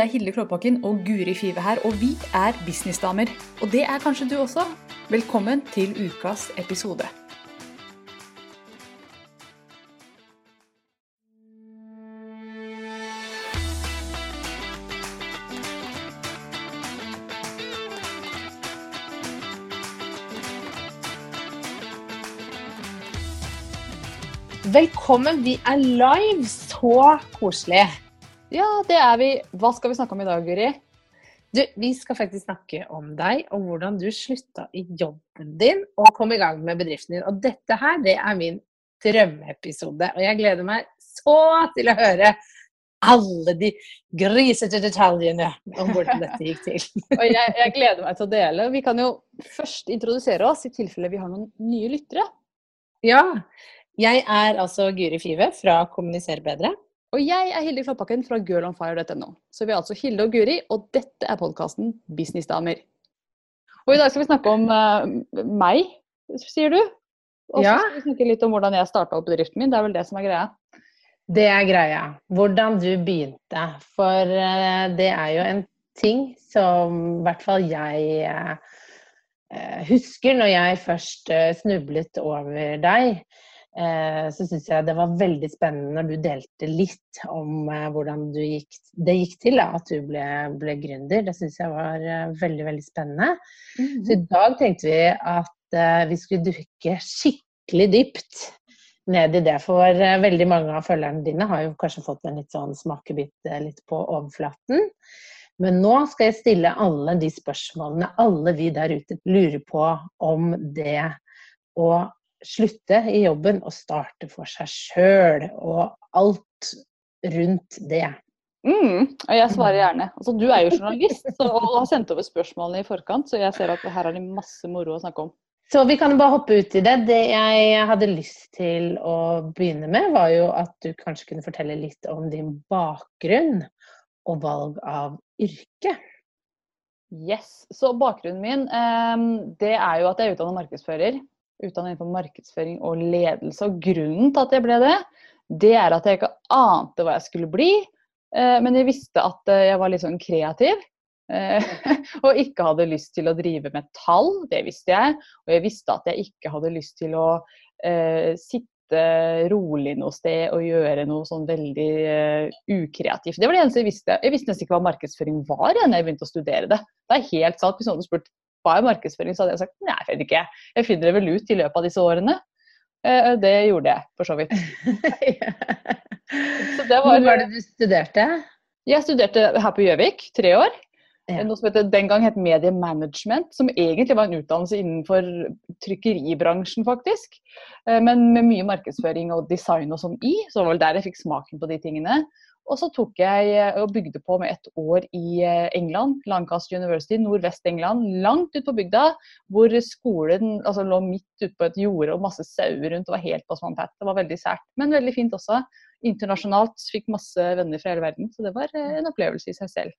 Det er Hilde Klåbakken og Guri Five her, og vi er businessdamer. Og det er kanskje du også. Velkommen til ukas episode. Velkommen, vi er live. Så koselig. Ja, det er vi. Hva skal vi snakke om i dag, Guri? Du, vi skal faktisk snakke om deg og hvordan du slutta i jobben din og kom i gang med bedriften din. Og dette her, det er min drømmeepisode. Og jeg gleder meg så til å høre alle de grisete detaljene om hvordan dette gikk til. og jeg, jeg gleder meg til å dele. Vi kan jo først introdusere oss i tilfelle vi har noen nye lyttere. Ja. Jeg er altså Guri Five fra Kommuniser bedre. Og jeg er Hilde Klappakken fra girlonfire.no. Så vi er altså Hilde og Guri, og dette er podkasten Businessdamer. Og i dag skal vi snakke om uh, meg, sier du. Og så Ja. skal vi snakke litt om hvordan jeg starta opp bedriften min. Det er vel det som er greia. Det er greia. Hvordan du begynte. For uh, det er jo en ting som i hvert fall jeg eh, husker når jeg først snublet over deg. Eh, Så syns jeg det var veldig spennende når du delte litt om eh, hvordan du gikk, det gikk til da, at du ble, ble gründer. Det syns jeg var eh, veldig, veldig spennende. Så i dag tenkte vi at vi skulle dukke skikkelig dypt ned i det. For veldig mange av følgerne dine har jo kanskje fått en litt sånn smakebit litt på overflaten. Men nå skal jeg stille alle de spørsmålene alle vi der ute lurer på om det å slutte i jobben og starte for seg sjøl, og alt rundt det. Mm, og jeg svarer gjerne. Altså, du er jo journalist så, og har sendt over spørsmålene i forkant, så jeg ser at her er det masse moro å snakke om. Så vi kan bare hoppe ut i det. Det jeg hadde lyst til å begynne med, var jo at du kanskje kunne fortelle litt om din bakgrunn og valg av yrke. Yes, Så bakgrunnen min eh, det er jo at jeg er utdannet markedsfører. Utdannet innenfor markedsføring og ledelse. Og grunnen til at jeg ble det, det er at jeg ikke ante hva jeg skulle bli. Eh, men jeg visste at eh, jeg var litt sånn kreativ. eh, og ikke hadde lyst til å drive med tall, det visste jeg. Og jeg visste at jeg ikke hadde lyst til å eh, sitte rolig noe sted og gjøre noe sånn veldig eh, ukreativt. Det var det eneste jeg visste. Jeg visste nesten ikke hva markedsføring var da jeg begynte å studere det. Det er helt sant. Hvis noen hadde spurt hva er markedsføring, så hadde jeg sagt nei, jeg vet ikke. Jeg finner det vel ut i løpet av disse årene. Eh, det gjorde jeg, for så vidt. Så det Hvor var, var det du studerte? jeg studerte her på Gjøvik, tre år. Ja. Noe som heter, den gang het mediemanagement, som egentlig var en utdannelse innenfor trykkeribransjen, faktisk. Eh, Men med mye markedsføring og design og sånn i, så var det der jeg fikk smaken på de tingene. Og så tok jeg eh, og bygde på med et år i eh, England, Lancaster University, nordvest England, langt ute på bygda, hvor skolen altså, lå midt ute på et jorde og masse sauer rundt. Det var helt på svampett. Det var veldig sært, men veldig fint også. Internasjonalt, fikk masse venner fra hele verden, så det var eh, en opplevelse i seg selv.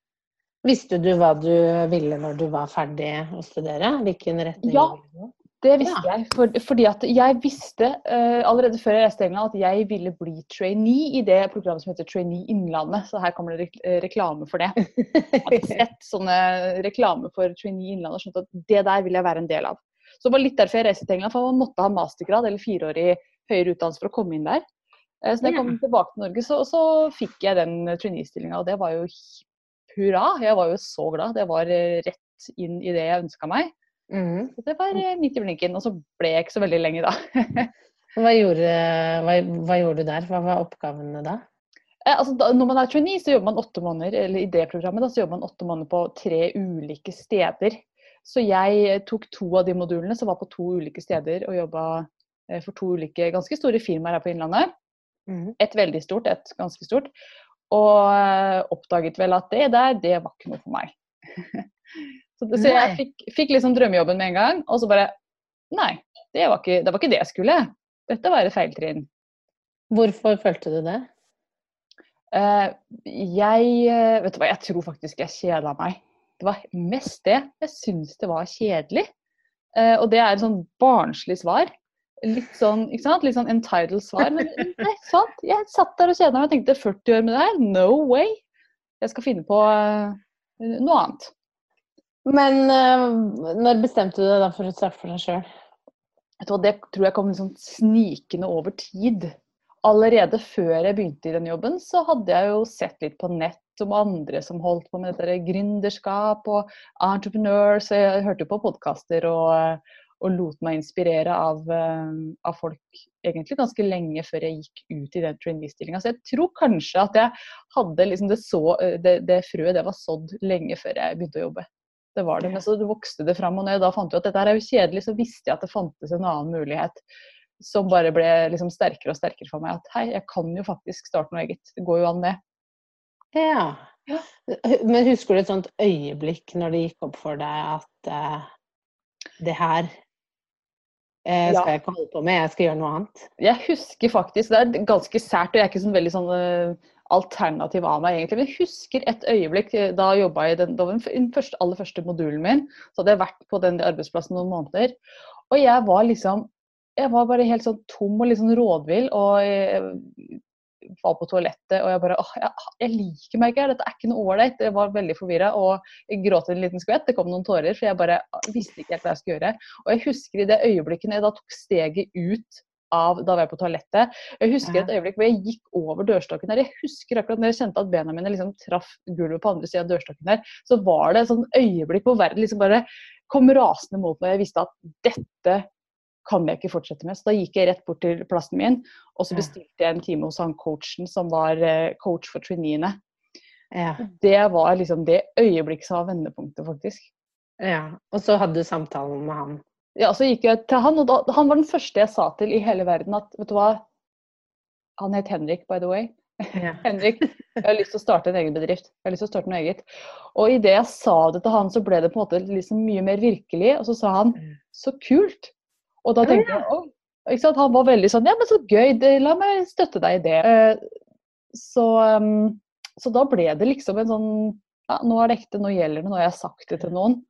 Visste du hva du ville når du var ferdig å studere? Hvilken retning? Ja. Det visste jeg, for, fordi at jeg visste uh, allerede før jeg reiste til England at jeg ville bli trainee i det programmet som heter Trainee Innlandet. Så her kommer det rek reklame for det. Jeg hadde sett sånne reklame for Trainee Innlandet og skjønt at det der vil jeg være en del av. Så det var litt derfor jeg reiste til England, for man måtte ha mastergrad eller fireårig høyere utdannelse for å komme inn der. Uh, så da jeg kom tilbake til Norge, så, så fikk jeg den trainee-stillinga, og det var jo hurra. Jeg var jo så glad. Det var eh, rett inn i det jeg ønska meg. Mhm. Så det var eh, midt i blinken, og så ble jeg ikke så veldig lenge da. Hva, gjorde, hva, hva gjorde du der? Hva var oppgavene da? Eh, altså, da, når man er trainee, så jobber man åtte måneder eller i det programmet da, så jobber man åtte måneder på tre ulike steder. Så jeg eh, tok to av de modulene som var på to ulike steder og jobba eh, for to ulike ganske store firmaer her på Innlandet. Mm. Et veldig stort, et ganske stort. Og oppdaget vel at det der, det var ikke noe for meg. så, så jeg fikk, fikk liksom drømmejobben med en gang, og så bare Nei, det var ikke det, var ikke det jeg skulle. Dette var et feiltrinn. Hvorfor følte du det? Uh, jeg eh, Vet du hva, jeg tror faktisk jeg kjeda meg. Det var mest det. Jeg syns det var kjedelig. Uh, og det er et sånn barnslig svar. Litt sånn ikke sant? Litt sånn entitled svar. Men nei, sant. Jeg satt der og kjeda meg og tenkte 40 år med det her? No way. jeg skal finne på uh, noe annet. Men uh, når bestemte du deg da for å starte for deg sjøl? Det tror jeg kom liksom snikende over tid. Allerede før jeg begynte i den jobben, så hadde jeg jo sett litt på nett om andre som holdt på med dette gründerskap og entreprenør, så Jeg hørte på podkaster og, og, lot meg inspirere av, av, folk egentlig ganske lenge før jeg gikk ut i den trainee-stillinga. Så jeg tror kanskje at jeg hadde liksom det, så, det, det frøet det var sådd lenge før jeg begynte å jobbe. Det var det, men så vokste det fram. Og når jeg da fant ut at dette her er jo kjedelig, så visste jeg at det fantes en annen mulighet som bare ble liksom sterkere og sterkere for meg. At hei, jeg kan jo faktisk starte noe eget. Det går jo an, det. Ja. ja. Men husker du et sånt øyeblikk når det gikk opp for deg at uh, det her uh, skal ja. jeg ikke holde på med, jeg skal gjøre noe annet? Jeg husker faktisk, det er ganske sært, og jeg er ikke sånn veldig sånn uh, alternativ av meg, egentlig. Men jeg husker et øyeblikk eh, da jeg jobba i den, den første, aller første modulen min. Så hadde jeg vært på den arbeidsplassen noen måneder. Og jeg var liksom Jeg var bare helt sånn tom og litt sånn rådvill. Og jeg var på toalettet og jeg bare åh, jeg, jeg liker meg ikke her, dette er ikke noe ålreit. Jeg var veldig forvirra og jeg gråt en liten skvett. Det kom noen tårer, for jeg bare visste ikke helt hva jeg skulle gjøre. Og jeg husker i det øyeblikket jeg da tok steget ut av da var jeg på toalettet. Jeg husker et øyeblikk hvor jeg gikk over dørstokken her. Jeg husker akkurat når jeg kjente at bena mine liksom traff gulvet på andre sida av dørstokken her, så var det et sånn øyeblikk hvor verden liksom bare kom rasende mot meg. Jeg visste at dette kan jeg ikke fortsette med. Så da gikk jeg rett bort til plassen min, og så bestilte jeg en time hos han coachen som var eh, coach for traineene. Ja. Det var liksom det øyeblikket som var vendepunktet, faktisk. Ja, Og så hadde du samtalen med han? Ja, så gikk jeg til han, og da, han var den første jeg sa til i hele verden at vet du hva Han het Henrik, by the way. Ja. Henrik, jeg har lyst til å starte en egen bedrift. Jeg har lyst til å starte noe eget. Og idet jeg sa det til han, så ble det på en måte liksom mye mer virkelig. Og så sa han så kult. Og da tenkte jeg oh, ikke sant? Han var veldig sånn ja, men så gøy, det, la meg støtte deg i det. Uh, så, um, så da ble det liksom en sånn ja, nå er det ekte, nå gjelder det, nå har jeg sagt det til noen.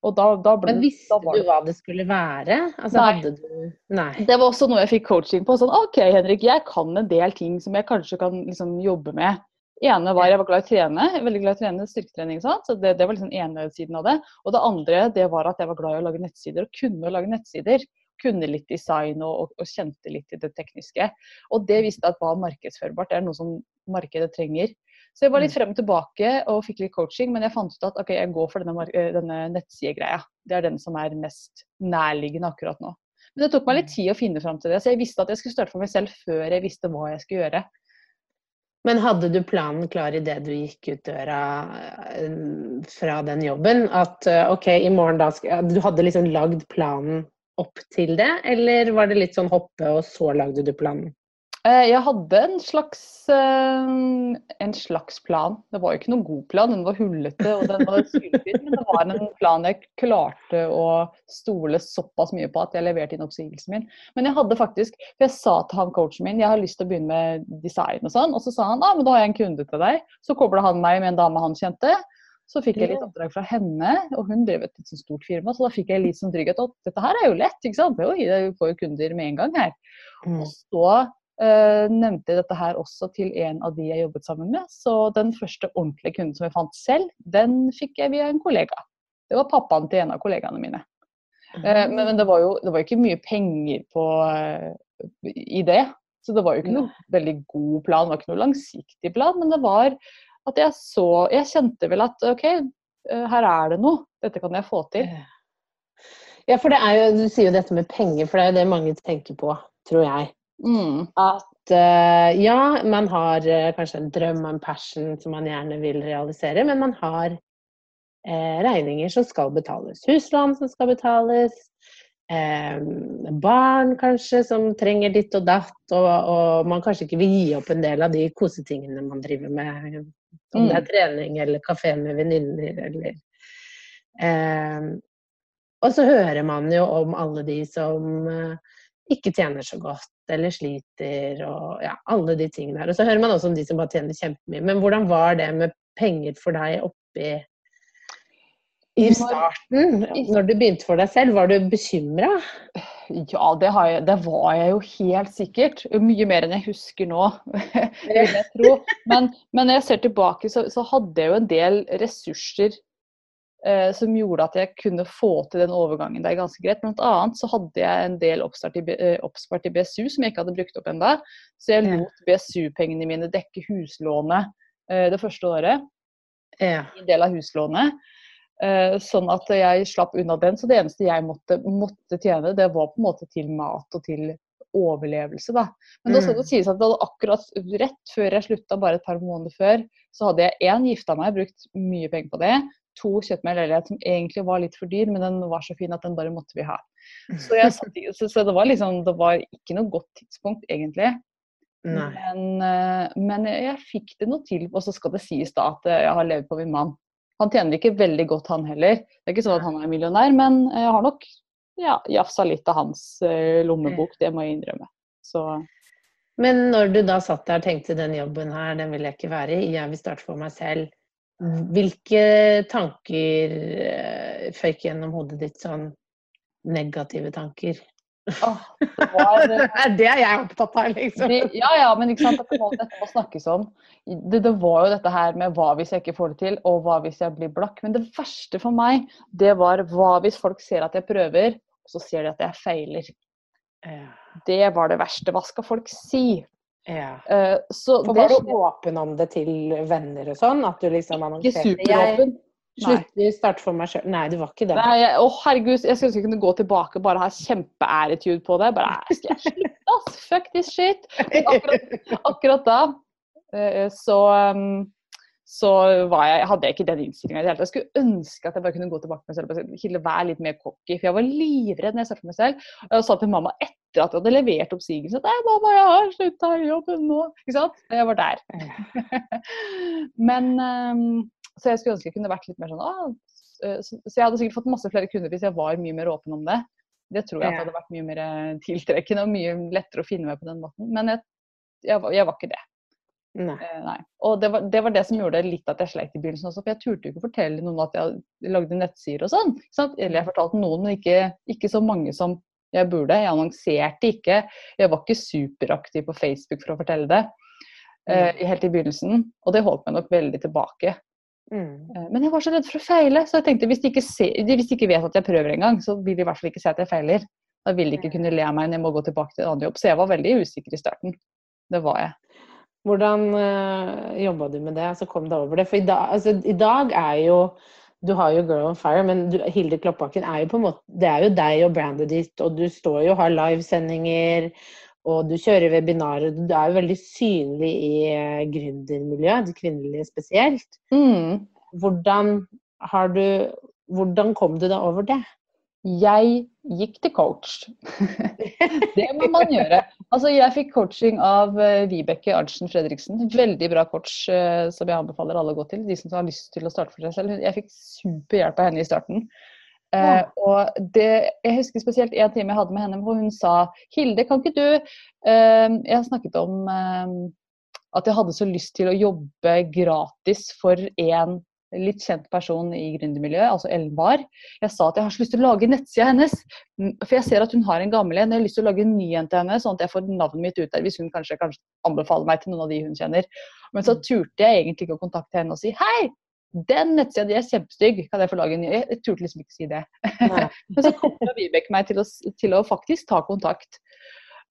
Da, da ble, Men visste du hva det skulle være? Altså, Nei. Du... Nei. Det var også noe jeg fikk coaching på. Sånn, OK, Henrik, jeg kan en del ting som jeg kanskje kan liksom, jobbe med. ene var jeg var glad i å trene, veldig glad i å trene styrketrening. Sant? så det, det, var liksom ene siden av det. Og det andre det var at jeg var glad i å lage nettsider, og kunne å lage nettsider. Kunne litt design og, og, og kjente litt i det tekniske. Og det visste at var markedsførbart. Det er noe som markedet trenger. Så jeg var litt mm. frem og tilbake og fikk litt coaching, men jeg fant ut at ok, jeg går for denne, eh, denne nettsidegreia. Det er den som er mest nærliggende akkurat nå. Men det tok meg litt mm. tid å finne fram til det, så jeg visste at jeg skulle starte for meg selv før jeg visste hva jeg skulle gjøre. Men hadde du planen klar i det du gikk ut døra eh, fra den jobben? At eh, OK, i morgen da skal Du hadde liksom lagd planen opp til det, eller var det litt sånn hoppe, og så lagde du planen? Eh, jeg hadde en slags, eh, en slags plan. Det var jo ikke noen god plan, den var hullete og den var syltynn. Men det var en plan jeg klarte å stole såpass mye på at jeg leverte inn oppsigelsen min. Men jeg hadde faktisk, for jeg sa til han coachen min jeg har lyst til å begynne med design og sånn. Og så sa han ah, men da har jeg en kunde til deg. Så kobla han meg med en dame han kjente. Så fikk jeg litt oppdrag fra henne, og hun drev et stort firma. Så da fikk jeg litt sånn trygghet. Og dette her er jo lett, ikke sant. Oi, jeg får jo kunder med en gang her. Mm. Og så Uh, nevnte dette her også til en av de jeg jobbet sammen med. Så den første ordentlige kunden som jeg fant selv, den fikk jeg via en kollega. Det var pappaen til en av kollegaene mine. Uh, men, men, det var jo det var ikke mye penger på, uh, i det. Så det var jo ikke noe veldig god plan, det var ikke noe langsiktig plan. Men det var at jeg så Jeg kjente vel at OK, her er det noe. Dette kan jeg få til. Ja, for det er jo, du sier jo dette med penger, for det er jo det mange tenker på, tror jeg. Mm. At uh, ja, man har uh, kanskje en drøm og en passion som man gjerne vil realisere, men man har uh, regninger som skal betales. Huslån som skal betales. barn kanskje som trenger ditt og datt, og, og, man kanskje ikke vil gi opp en del av de kosetingene man driver med. Om det er mm. trening eller kafé med venninner eller Og så hører man jo om alle de som ikke tjener så godt eller sliter og ja, alle de tingene her. Og så hører man også om de som bare tjener kjempemye. Men hvordan var det med penger for deg oppi i starten, når du begynte for deg selv, var du bekymra? Ja, det, jeg, det, var jeg jo helt sikkert. Mye mer enn jeg husker nå, vil jeg tro. Men, men når jeg ser tilbake, så, så, hadde jeg jo en del ressurser som gjorde at jeg kunne få til den overgangen der ganske greit. Blant annet så hadde jeg en del oppspart i, eh, oppspart i BSU som jeg ikke hadde brukt opp ennå. Så jeg lot BSU-pengene mine dekke huslånet eh, det første året. Ja. En del av huslånet. Eh, sånn at jeg slapp unna den. Så det eneste jeg måtte, måtte, tjene, det var på en måte til mat og til overlevelse. Da. Men da skal det mm. sies at det hadde akkurat rett før jeg slutta, bare et par måneder før, så hadde jeg én gifta meg, brukt mye penger på det. To kjøpt meg en leilighet som egentlig var litt for dyr, men den var så fin at den bare måtte vi ha. Så, satt, så, så det, var liksom, det var ikke noe godt tidspunkt, egentlig. Men, eh, men, jeg fikk det noe til. Og så skal det sies da at jeg har levd på min mann. Han tjener ikke veldig godt, han heller. Det er ikke sånn at han er millionær, men jeg har nok ja, jafsa litt av hans uh, lommebok, det må jeg innrømme. Så. Men når du da satt der og tenkte den jobben her, den vil jeg ikke være i, jeg vil starte for meg selv. Hvilke tanker uh, føyk gjennom hodet ditt, sånn negative tanker? Oh, det, var, det, er jeg opptatt av, liksom. Det, ja, ja, men ikke sant, dette må, dette må snakkes om. Det, det, var jo dette her med hva hvis jeg ikke får det til, og hva hvis jeg blir blakk. Men det verste for meg, det var hva hvis folk ser at jeg prøver, og så ser de at jeg feiler. Det var det verste. Hva skal folk si? Ja. Uh, for var du åpen om det til venner og sånn? At du liksom annonserte Ikke superåpen. Slutter, starte for meg sjøl. Nei, det var ikke det. Nei, jeg, å herregud, jeg skulle kunne gå tilbake og bare ha kjempeæretude på det. Bare skal jeg slutte, ass? Fuck this shit. Akkurat, akkurat, da uh, så um, så jeg, hadde jeg ikke den innstillinga i det hele tatt. Jeg skulle ønske at jeg bare kunne gå tilbake til meg selv og Hilde, være litt mer cocky. For jeg var livredd når jeg startet meg selv. Og jeg sa til mamma etter at jeg hadde levert oppsigelsen at 'Nei, mamma, jeg har slutta i jobben nå'. Ikke sant? Jeg var der. Men um, Så jeg skulle ønske jeg kunne vært litt mer sånn ah, så, jeg hadde sikkert fått masse flere kunder hvis jeg var mye mer åpen om det. Det tror jeg at hadde vært mye mer eh, tiltrekkende og mye lettere å finne meg på den måten. Men jeg, jeg, jeg var ikke det. Nei. Eh, nei. Og det var, det var, det som gjorde litt at jeg sleit i begynnelsen også. For jeg turte jo ikke fortelle noen at jeg lagde nettsider og sånn. Eller jeg fortalte noen, men ikke, ikke, så mange som jeg burde. Jeg annonserte ikke. Jeg var ikke superaktiv på Facebook for å fortelle det eh, helt i begynnelsen. Og det holdt meg nok veldig tilbake. Mm. Eh, men jeg var så redd for å feile, så jeg tenkte hvis de ikke, se, hvis de ikke vet at jeg prøver engang, så vil de i hvert fall ikke se at jeg feiler. Da vil de ikke kunne le av meg når jeg må gå tilbake til en annen jobb. Så jeg var veldig usikker i starten. Det var jeg. Hvordan uh, eh, jobba du med det? Altså kom deg over det? For i dag, altså, i dag, er jo Du har jo Girl on Fire, men du, Hilde Kloppbakken er jo på en måte Det er jo deg og brandet ditt, og du står jo og har livesendinger, og du kjører webinarer. Du er jo veldig synlig i uh, gründermiljøet, det kvinnelige spesielt. Mm. Hvordan har du Hvordan kom du deg over det? Jeg gikk til coach. det må man gjøre. Altså, jeg fikk coaching av uh, Vibeke Arntzen Fredriksen. Veldig bra coach uh, som jeg anbefaler alle å gå til. De som har lyst til å starte for seg selv. Jeg fikk superhjelp av henne i starten. Uh, og det, Jeg husker spesielt en time jeg hadde med henne hvor hun sa Hilde, kan ikke du Jeg har snakket om at jeg hadde så lyst til å jobbe gratis for en litt kjent person i gründermiljøet, altså Ellen Bahr. Jeg sa at jeg har så lyst til å lage nettsida hennes. Mm, for jeg ser at hun har en gammel en. Jeg har lyst til å lage en ny en til henne, sånn at jeg får navnet mitt ut der hvis hun kanskje, kanskje anbefaler meg til noen av de hun kjenner. Men så turte jeg egentlig ikke å kontakte henne og si hei, den nettsida di er kjempestygg, kan jeg få lage en ny? Jeg turte liksom ikke å si det. Men så kom Vibeke meg til å, til å, faktisk ta kontakt.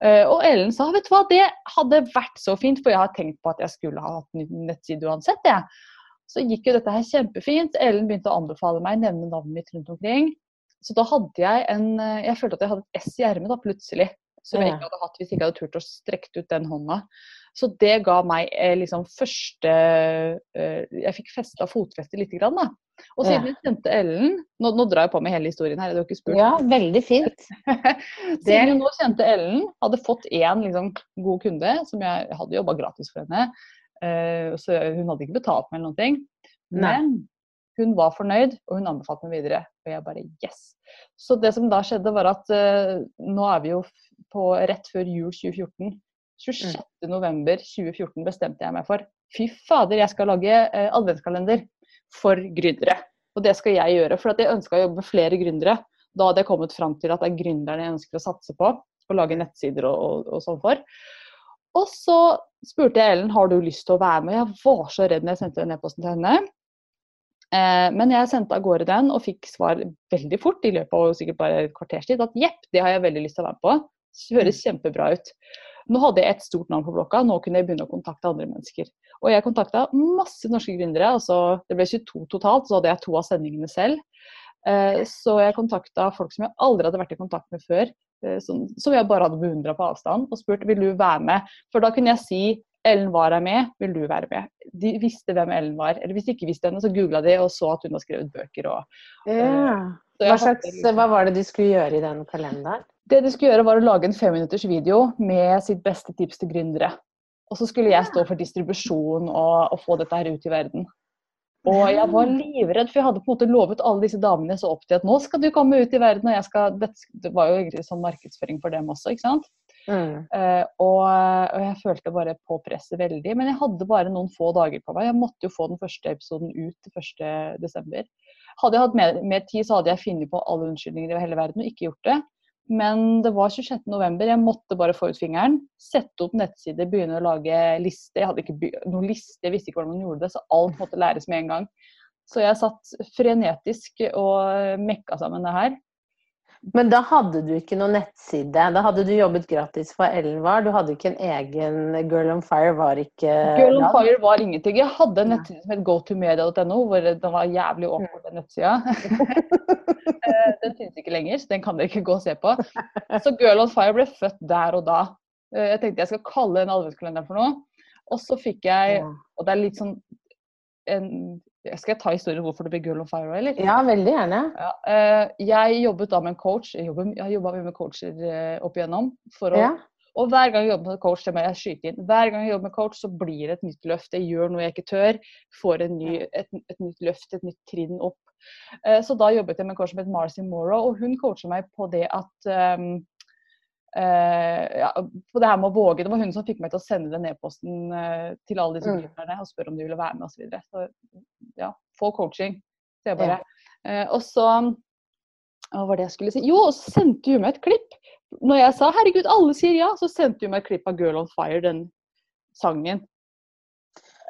Uh, og Ellen sa vet du hva, det hadde vært så fint, for jeg har tenkt på at jeg skulle ha hatt en nettside uansett. Jeg. Så gikk jo dette her kjempefint. Ellen begynte å anbefale meg, nevne navnet mitt rundt omkring. Så da hadde jeg en eh, Jeg følte at jeg hadde et S i ermet da, plutselig. Som jeg ikke hadde hatt hvis jeg ikke hadde turt å strekke ut den hånda. Så det ga meg eh, liksom første eh, Jeg fikk festa fotfestet lite grann, da. Og siden jeg kjente Ellen nå, nå, drar jeg på med hele historien her, er du ikke spurt? Ja, veldig fint. siden jeg nå kjente Ellen, hadde fått én liksom, god kunde, som jeg, hadde jobba gratis for henne, så hun hadde ikke betalt meg eller noen ting. Men hun var fornøyd, og hun anbefalte meg videre. Og jeg bare yes. Så det som da skjedde, var at uh, nå er vi jo på rett før jul 2014. 26.11.2014 mm. bestemte jeg meg for fy fader, jeg skal lage uh, adventskalender for gründere. Og det skal jeg gjøre, for jeg ønska å jobbe med flere gründere. Da hadde jeg kommet fram til at det er gründerne jeg ønsker å satse på, og lage nettsider og, og, og sånn for. Og så spurte jeg Ellen har du lyst til å være med. Jeg var så redd når jeg sendte den e-posten til henne. Eh, men jeg sendte av gårde den og fikk svar veldig fort, i løpet av sikkert bare et kvarters tid, at jepp, det har jeg veldig lyst til å være med på. Det høres kjempebra ut. Nå hadde jeg et stort navn på blokka, nå kunne jeg begynne å kontakte andre mennesker. Og jeg kontakta masse norske gründere, altså det ble 22 totalt, så hadde jeg to av sendingene selv. Eh, så jeg kontakta folk som jeg aldri hadde vært i kontakt med før, som, som jeg bare hadde beundra på avstand, og spurt vil du være med. For da kunne jeg si Ellen var her med, vil du være med? De visste hvem Ellen var. Eller hvis de ikke visste henne, så googla de og så at hun har skrevet bøker. Og, ja. hva, slags, hva var det de skulle gjøre i den kalenderen? Det de skulle gjøre var å lage en femminutters video med sitt beste tips til gründere. Og så skulle jeg stå for distribusjon og, og få dette her ut i verden. Og jeg var livredd, for jeg hadde på en måte lovet alle disse damene jeg så opp til at nå skal du komme ut i verden, og jeg skal Det var jo egentlig sånn markedsføring for dem også, ikke sant. Mm. Uh, og, og, jeg følte bare på presset veldig. Men jeg hadde bare noen få dager på meg. Jeg måtte jo få den første episoden ut 1.12. Hadde jeg hatt mer, mer, tid, så hadde jeg funnet på alle unnskyldninger i hele verden og ikke gjort det. Men det var 26.11. Jeg måtte bare få ut fingeren. Sette opp nettsider, begynne å lage liste. Jeg hadde ikke noen liste, jeg visste ikke hvordan man gjorde det, så alt måtte læres med en gang. Så jeg satt frenetisk og mekka sammen det her. Men da hadde du ikke noen nettside. Da hadde du jobbet gratis for Elvar. Du hadde ikke en egen Girl on Fire var ikke Girl on Fire var ingenting. Jeg hadde en nettside som het gotomedia.no, hvor den var jævlig åpen, den nettsida. Eh, den finnes ikke lenger, så den kan dere ikke gå og se på. Så Girl on Fire ble født der og da. Eh, jeg tenkte jeg skal kalle en adventskalender for noe. Og så fikk jeg Og det er litt sånn en skal jeg ta historien hvorfor det ble Girl on Fire? eller? Ja, veldig gjerne. Ja, eh, jeg jobbet da med en coach. Jeg, har jobba mye med coacher eh, opp igjennom. For å, ja. Og hver gang jeg jobber med coach, det må jeg skyte inn. Hver gang jeg jobber med coach, så blir det et nytt løft. Jeg gjør noe jeg ikke tør. Får ny, et, et, nytt løft, et nytt trinn opp. Eh, så da jobbet jeg med en coach som het Marcy Morrow, og hun coacher meg på det at um, ja, på det her med å våge. Det var hun som fikk meg til å sende den e-posten uh, til alle disse gründerne mm. og spørre om de ville være med osv. Så, så ja, få coaching. Så jeg bare. Uh, og så Hva var det jeg skulle si? Jo, og så sendte hun meg et klipp. Når jeg sa 'herregud, alle sier ja', så sendte hun meg et klipp av 'Girl on Fire', den sangen.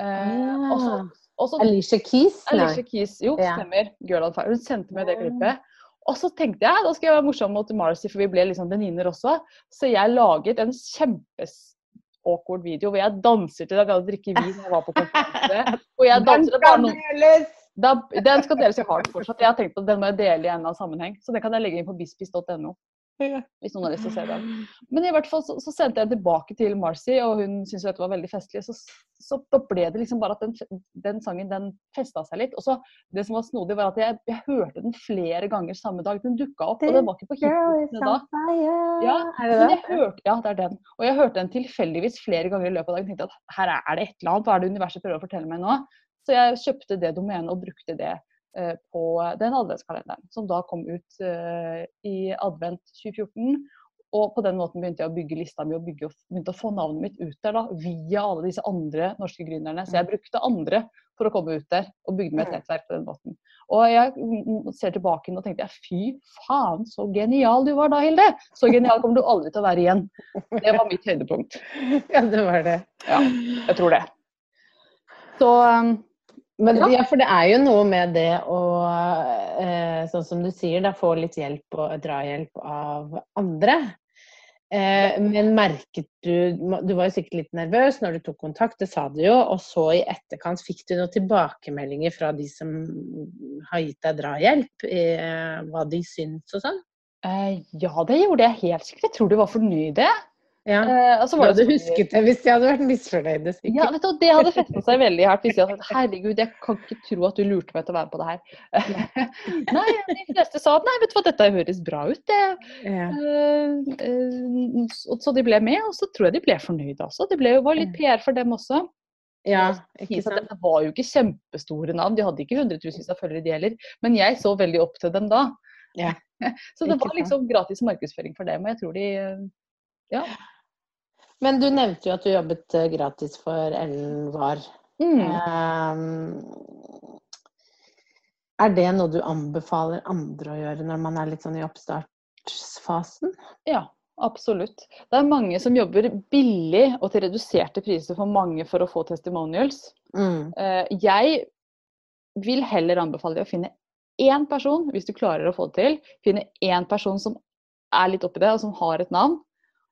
Ja. Og så, og så, Alicia Keys? Alicia Keys, Jo, ja. stemmer. 'Girl on Fire'. Hun sendte meg det klippet. Og så tenkte jeg da skal jeg være morsom mot Marcy, for vi ble liksom venninner også. Så jeg laget en kjempes-awkward video hvor jeg danser til deg. jeg drikker vin jeg var på konferanse. Og jeg danser det deg. noen... Da, den skal deles i hardt fortsatt. Jeg har tenkt på at Den må jeg dele i en eller annen sammenheng. Så den kan jeg legge inn på bispis.no. Hvis noen har lyst til å se den. Men i hvert fall så, så sendte jeg den tilbake til Marcy, og hun syntes dette var veldig festlig. Så, så da ble det liksom bare at den, den sangen den festa seg litt. Og så Det som var snodig, var at jeg, jeg hørte den flere ganger samme dag. Den dukka opp, og den var ikke på hitlistene da. Ja, hørte, ja, det er den. Og jeg hørte den tilfeldigvis flere ganger i løpet av dagen. tenkte at her er det et eller annet. Hva er det universet prøver å fortelle meg nå? Så jeg kjøpte det domenet og brukte det på den adventskalenderen, som da kom ut eh, i advent 2014. Og på den måten begynte jeg å bygge lista mi og bygge, begynte å få navnet mitt ut der da, via alle disse andre norske gründerne. Så jeg brukte andre for å komme ut der, og bygde meg et nettverk på den måten. Og jeg ser tilbake og tenkte jeg, fy faen, så genial du var da, Hilde! Så genial kommer du aldri til å være igjen. Det var mitt høydepunkt. Ja, det var det. Ja, jeg tror det. Så men, ja. ja. for det er jo noe med det å, eh, sånn som du sier, da få litt hjelp og drahjelp av andre. Eh, men merket du Du var jo sikkert litt nervøs når du tok kontakt, det sa du jo. Og så i etterkant, fikk du noen tilbakemeldinger fra de som har gitt deg drahjelp? Eh, hva de syns og sånn? Eh, ja, det gjorde jeg helt sikkert. Jeg tror de var fornøyde. Ja. Uh, du hadde husket det hvis de hadde vært misfornøyde. Ja, vet du, det hadde festa seg veldig hardt hvis de hadde sagt herregud, jeg kan ikke tro at du lurte meg til å være med på det her. nei, de fleste sa nei, vet du hva, dette høres bra ut, det. Ja. Uh, uh, så de ble med, og så tror jeg de ble fornøyde også. Det ble, var litt PR for dem også. Ja, ikke sant? Det var jo ikke kjempestore navn, de hadde ikke hundretusenvis av følgere de heller. Men jeg så veldig opp til dem da. Ja. så det var liksom gratis markedsføring for dem, og jeg tror de ja. Men du nevnte jo at du jobbet eh, gratis for Ellen Var. Mm. Um, Er det noe du anbefaler andre å gjøre når man er litt sånn i oppstartsfasen? Ja, absolutt. Det er mange som jobber billig og til reduserte priser for mange for å få testimonials. Mm. Eh, Jeg vil heller anbefale deg å finne én person, hvis du klarer å få det til. Finne én person som er litt oppi det, og som har et navn.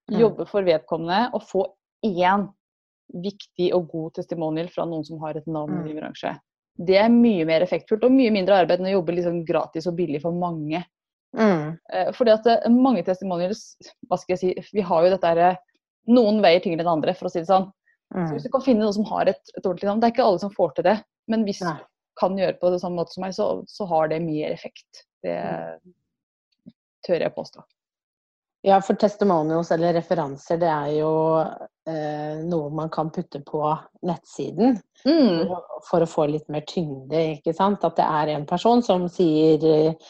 Mm. Jobbe for vedkommende og få én viktig og god testimonial fra noen som har et navn i Mm. din bransje. Det er mye mer effektfullt og mye mindre arbeid enn å jobbe liksom gratis og billig for mange. Mm. Eh, Fordi at eh, mange testimonials, hva skal jeg si, vi har jo dette her, eh, Noen veier tyngre enn andre, for å si det sånn. Så Mm. hvis du kan finne noen som har et, et ordentlig navn Det er ikke alle som får til det, men hvis Nei. du kan gjøre på det samme måte som meg, så, så har det mer effekt. Det tør jeg påstå. Ja, for testimonials eller referanser, det er jo eh, noe man kan putte på nettsiden Mm. for, for å få litt mer tyngde, ikke sant? At det er en person som sier eh,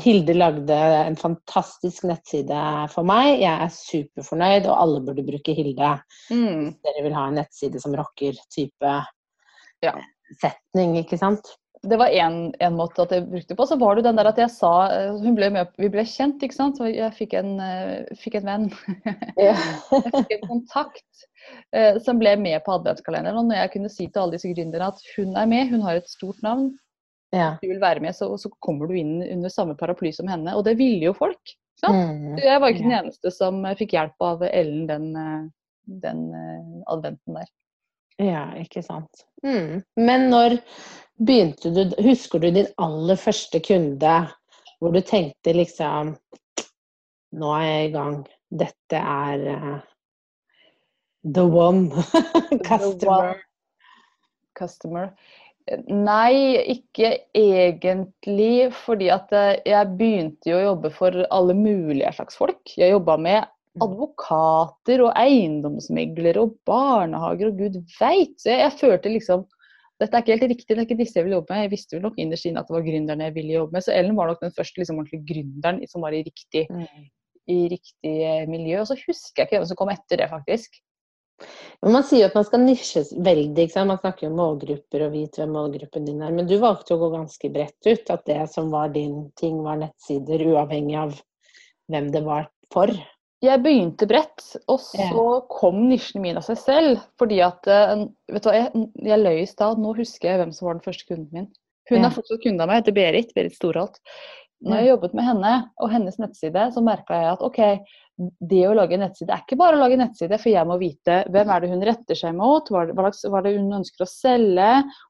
Hilde lagde en fantastisk nettside for meg, jeg er superfornøyd, og alle burde bruke Hilde. Mm. Hvis dere vil ha en nettside som rocker type Ja. setning, ikke sant? Det var én måte at jeg brukte på. Så var det den der at jeg sa eh, hun ble med, Vi ble kjent, ikke sant. Så jeg fikk en, eh, fikk en venn. Ja. Jeg fikk en kontakt eh, som ble med på adventskalenderen. Og når jeg kunne si til alle disse gründerne at hun er med, hun har et stort navn, ja. du vil være med, så, så kommer du inn under samme paraply som henne. Og det ville jo folk. Mm. Jeg var ikke den eneste som eh, fikk hjelp av Ellen den, den adventen der. Ja, ikke sant. Mm. Men når begynte du Husker du din aller første kunde hvor du tenkte liksom Nå er jeg i gang. Dette er uh, the one. Customer. Customer. Nei, ikke egentlig. Fordi at eh, jeg begynte jo å jobbe for alle mulige slags folk. Jeg jobba med advokater og eiendomsmeglere og barnehager og gud veit. Så jeg, jeg følte liksom dette er ikke helt riktig, det er ikke disse jeg vil jobbe med. Jeg visste vel nok innerst inne at det var gründerne jeg ville jobbe med. Så Ellen var nok den første liksom, gründeren som var i riktig, Mm. i riktig eh, miljø. Og så husker jeg ikke hvem som kom etter det, faktisk. Men Man sier jo at man skal nisjes veldig. Man snakker jo om målgrupper og vite hvem målgruppen din er. Men du valgte å gå ganske bredt ut. At det som var din ting, var nettsider, uavhengig av hvem det var for. Jeg begynte bredt, og så kom nisjen min av seg selv. Fordi at eh, Vet du hva, jeg, jeg løy i stad. Nå husker jeg hvem som var den første kunden min. Hun er fortsatt kunde av meg, heter Berit. Berit Storholt. Når jeg jobbet med henne og hennes nettside, så merka jeg at ok, det å lage en nettside er ikke bare å lage en nettside, for jeg må vite hvem er det hun retter seg mot, hva er det hun ønsker å selge,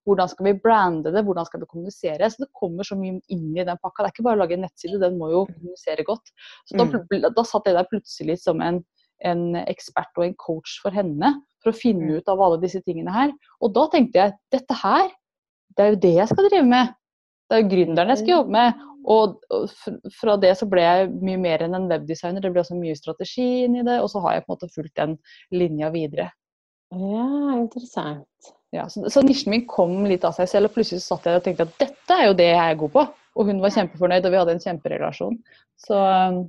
hvordan skal vi brande det, hvordan skal vi kommunisere. Så det kommer så mye inn i den pakka. Det er ikke bare å lage en nettside, den må jo kommunisere godt. Så da, Mm. da satt jeg der plutselig som en, en ekspert og en coach for henne, for å finne Mm. ut av alle disse tingene her. Og da tenkte jeg dette her, det er jo det jeg skal drive med. Det er jo gründeren jeg skal jobbe med. Og, fra det så ble jeg mye mer enn en webdesigner. Det ble også mye strategi inn i det. Og så har jeg på en måte fulgt den linja videre. Ja, interessant. Ja, så, så nisjen min kom litt av seg selv, og plutselig satt jeg og tenkte at dette er jo det jeg er god på. Og hun var kjempefornøyd, og vi hadde en kjemperelasjon. Så um,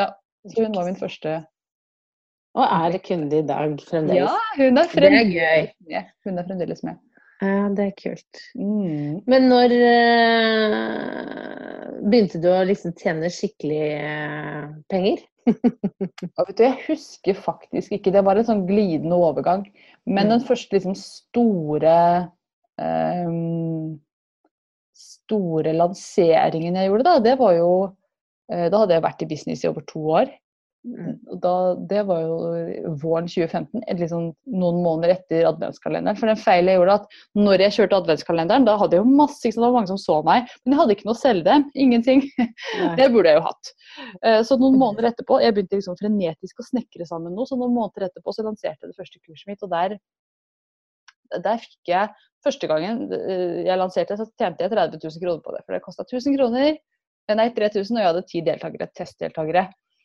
ja, så hun var min første Og er kunde i dag fremdeles. Ja, hun er Det er fremdeles gøy. med. Hun er fremdeles med. Ja, det er kult. Mm. Men når uh, begynte du å liksom tjene skikkelig uh, penger? ja, vet du, jeg husker faktisk ikke, det var en sånn glidende overgang. Men den Mm. første liksom store um, Store lanseringen jeg gjorde, da, det var jo eh, Da hadde jeg vært i business i over to år. Og Da, det var jo våren 2015, liksom noen måneder etter adventskalenderen. For den feilen jeg gjorde at når jeg kjørte adventskalenderen, da hadde jeg jo masse, ikke sant, det var mange som så meg, men jeg hadde ikke noe å selge dem. Ingenting. Nei. Det burde jeg jo hatt. Eh, Så noen måneder etterpå, jeg begynte liksom frenetisk å snekre sammen noe, så noen måneder etterpå så lanserte jeg det første kurset mitt, og der, der fikk jeg Første gangen eh, jeg lanserte, så tjente jeg 30 000 kroner på det. For det kosta 1000 kroner, nei 3000, og jeg hadde ti deltakere, testdeltakere.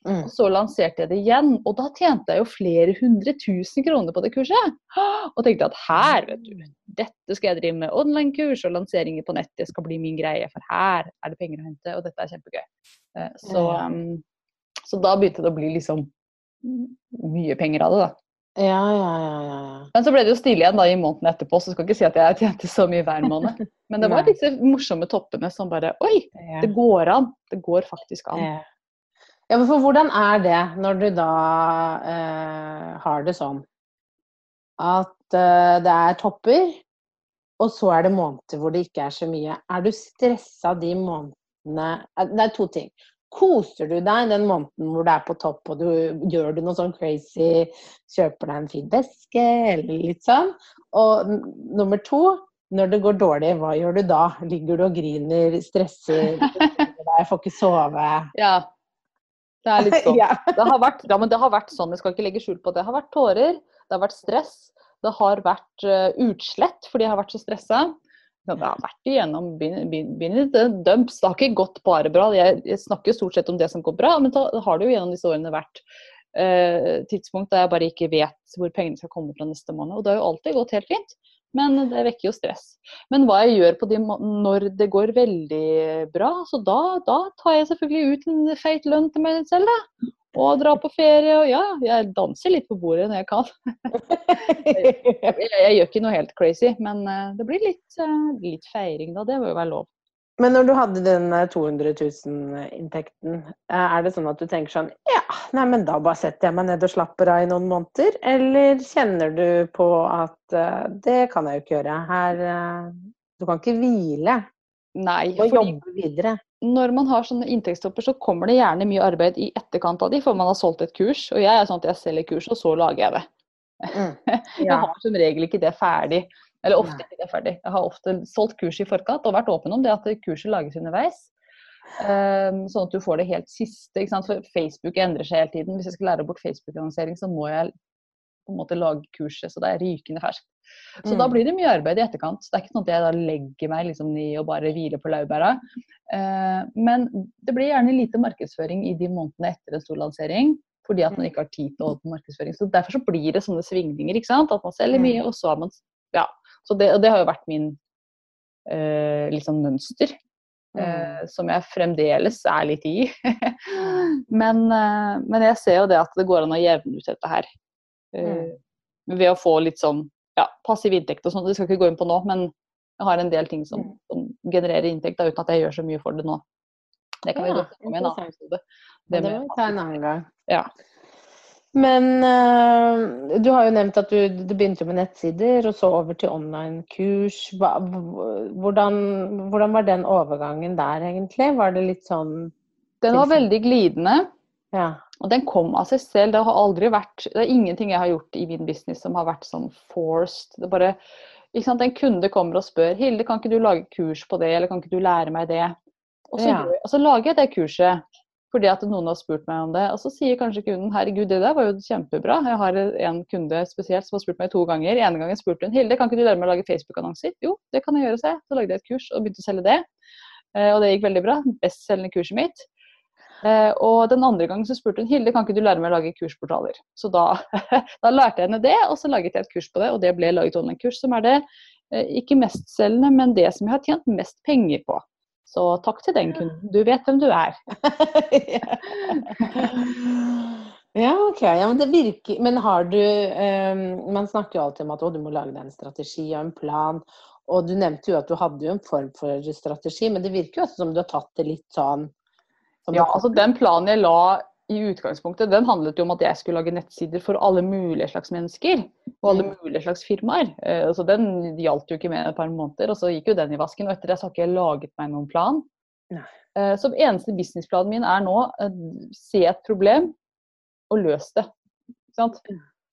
Mm. Og så lanserte jeg det igjen, og da tjente jeg jo flere hundre tusen kroner på det kurset. Og tenkte at her, vet du, dette skal jeg drive med online-kurs og lanseringer på nett, det skal bli min greie, for her er det penger å hente, og dette er kjempegøy. Eh, Så, um, så da begynte det å bli liksom mye penger av det, da. Ja, ja, ja, ja. Men så ble det jo stille igjen da i måneden etterpå, så skal ikke si at jeg tjente så mye hver måned. Men det var disse morsomme toppene som bare Oi, det går an. Det går faktisk an. Ja. Men for hvordan er det når du da eh, har det sånn at eh, det er topper, og så er det måneder hvor det ikke er så mye. Er du stressa de månedene eh, Det er to ting. Koser du deg den måneden hvor det er på topp, og du gjør du noe sånn crazy, kjøper deg en fin veske eller litt sånn? Og nummer to, når det går dårlig, hva gjør du da? Ligger du og griner, stresser, deg, får ikke sove? Ja. Det er litt sånn. Det har vært, ja, men det har vært sånn, jeg skal ikke legge skjul på det. Det har vært tårer, det har vært stress, det har vært uh, utslett fordi jeg har vært så stressa. Det har vært igjennom dumps. Det har ikke gått bare bra. Jeg, jeg snakker stort sett om det som går bra, men da har det jo gjennom disse årene vært uh, tidspunkt der jeg bare ikke vet hvor pengene skal komme fra neste måned. Og det har jo alltid gått helt fint, men det vekker jo stress. Men hva jeg gjør på de når det går veldig bra, så da, da tar jeg selvfølgelig ut en feit lønn til meg selv, da. Og drar på ferie, og ja, jeg danser litt på bordet når jeg kan. Jeg, jeg gjør ikke noe helt crazy, men eh, det blir litt, eh, litt feiring da. Det må jo være lov. Men når du hadde den eh, 200 000-inntekten, eh, er det sånn at du tenker sånn Ja, nei, men da bare setter jeg meg ned og slapper av i noen måneder? Eller kjenner du på at uh, det kan jeg jo ikke gjøre. Her uh, Du kan ikke hvile. Nei, Og jobbe videre. når man har sånne inntektstopper, så kommer det gjerne mye arbeid i etterkant av de, for man har solgt et kurs. Og jeg er sånn at jeg selger kurs, og så lager jeg det. Mm. Jeg har som regel ikke det ferdig. Eller ofte ikke det ferdig. Jeg har ofte solgt kurs i forkant og vært åpen om det at kurset lages underveis. Um, sånn at du får det helt siste. For Facebook endrer seg hele tiden. Hvis jeg skal lære bort Facebook-annonsering, så må jeg på en måte lage kurset så det er rykende ferskt. Så da Mm. blir det mye arbeid i etterkant. Det er ikke sånn at jeg da legger meg liksom ned og bare hviler på laurbæra. Uh, men det blir gjerne lite markedsføring i de månedene etter en stor lansering. Fordi at man ikke har tid til å holde på markedsføring. Så Derfor så blir det sånne svingninger. ikke sant? At man selger mye, og så har man Ja. Så det, og det har jo vært min eh, sånn mønster. Eh, som jeg fremdeles er litt i. men, eh, men jeg ser jo det at det går an å jevne ut dette her. Eh, ved å få litt sånn ja, passiv inntekt og sånn. Det skal jeg ikke gå inn på nå, men jeg har en del ting som, Mm. som genererer inntekt da, uten at jeg gjør så mye for det nå. Det kan vi Ja, godt snakke om i en annen episode. Det, Det må vi ta en annen gang. Ja. Men uh, du har jo nevnt at du, du begynte med nettsider, og så over til online-kurs. Hvordan, hvordan var den overgangen der, egentlig? Var det litt sånn Den var veldig glidende. Ja. Og den kom av seg selv. Det har aldri vært Det er ingenting jeg har gjort i min business som har vært sånn forced. Det bare ikke sant? En kunde kommer og spør 'Hilde, kan ikke du lage kurs på det?' eller 'Kan ikke du lære meg det?' Og så, Ja. og så lager jeg det kurset fordi at noen har spurt meg om det. Og så sier kanskje kunden 'Herregud, det der var jo kjempebra'. Jeg har en kunde spesielt som har spurt meg to ganger. En gangen spurte hun 'Hilde, kan ikke du lære meg å lage Facebook-annonser?' Jo, det kan jeg gjøre, sa jeg. Så lagde jeg et kurs og begynte å selge det. Eh, Og det gikk veldig bra. Bestselgende kurset mitt. Eh, og den andre gangen så spurte hun Hilde, kan ikke du lære meg å lage kursportaler? Så da, da lærte jeg henne det, og så laget jeg et kurs på det, og det ble laget online-kurs, som er det eh, ikke mestselgende, men det som jeg har tjent mest penger på. Så takk til den kunden. Du vet hvem du er. ja, OK. Ja, men det virker Men har du um, Man snakker jo alltid om at du må lage deg en strategi og en plan. Og du nevnte jo at du hadde jo en form for strategi, men det virker jo også som du har tatt det litt sånn Ja, altså Den planen jeg la i utgangspunktet, den handlet jo om at jeg skulle lage nettsider for alle mulige slags mennesker. Og alle Mm. mulige slags firmaer. Eh, Så den gjaldt jo ikke med et par måneder, og så gikk jo den i vasken. Og etter det så har ikke jeg laget meg noen plan. Nei. Eh, Så eneste businessplanen min er nå eh, se et problem og løs det. Ikke sant?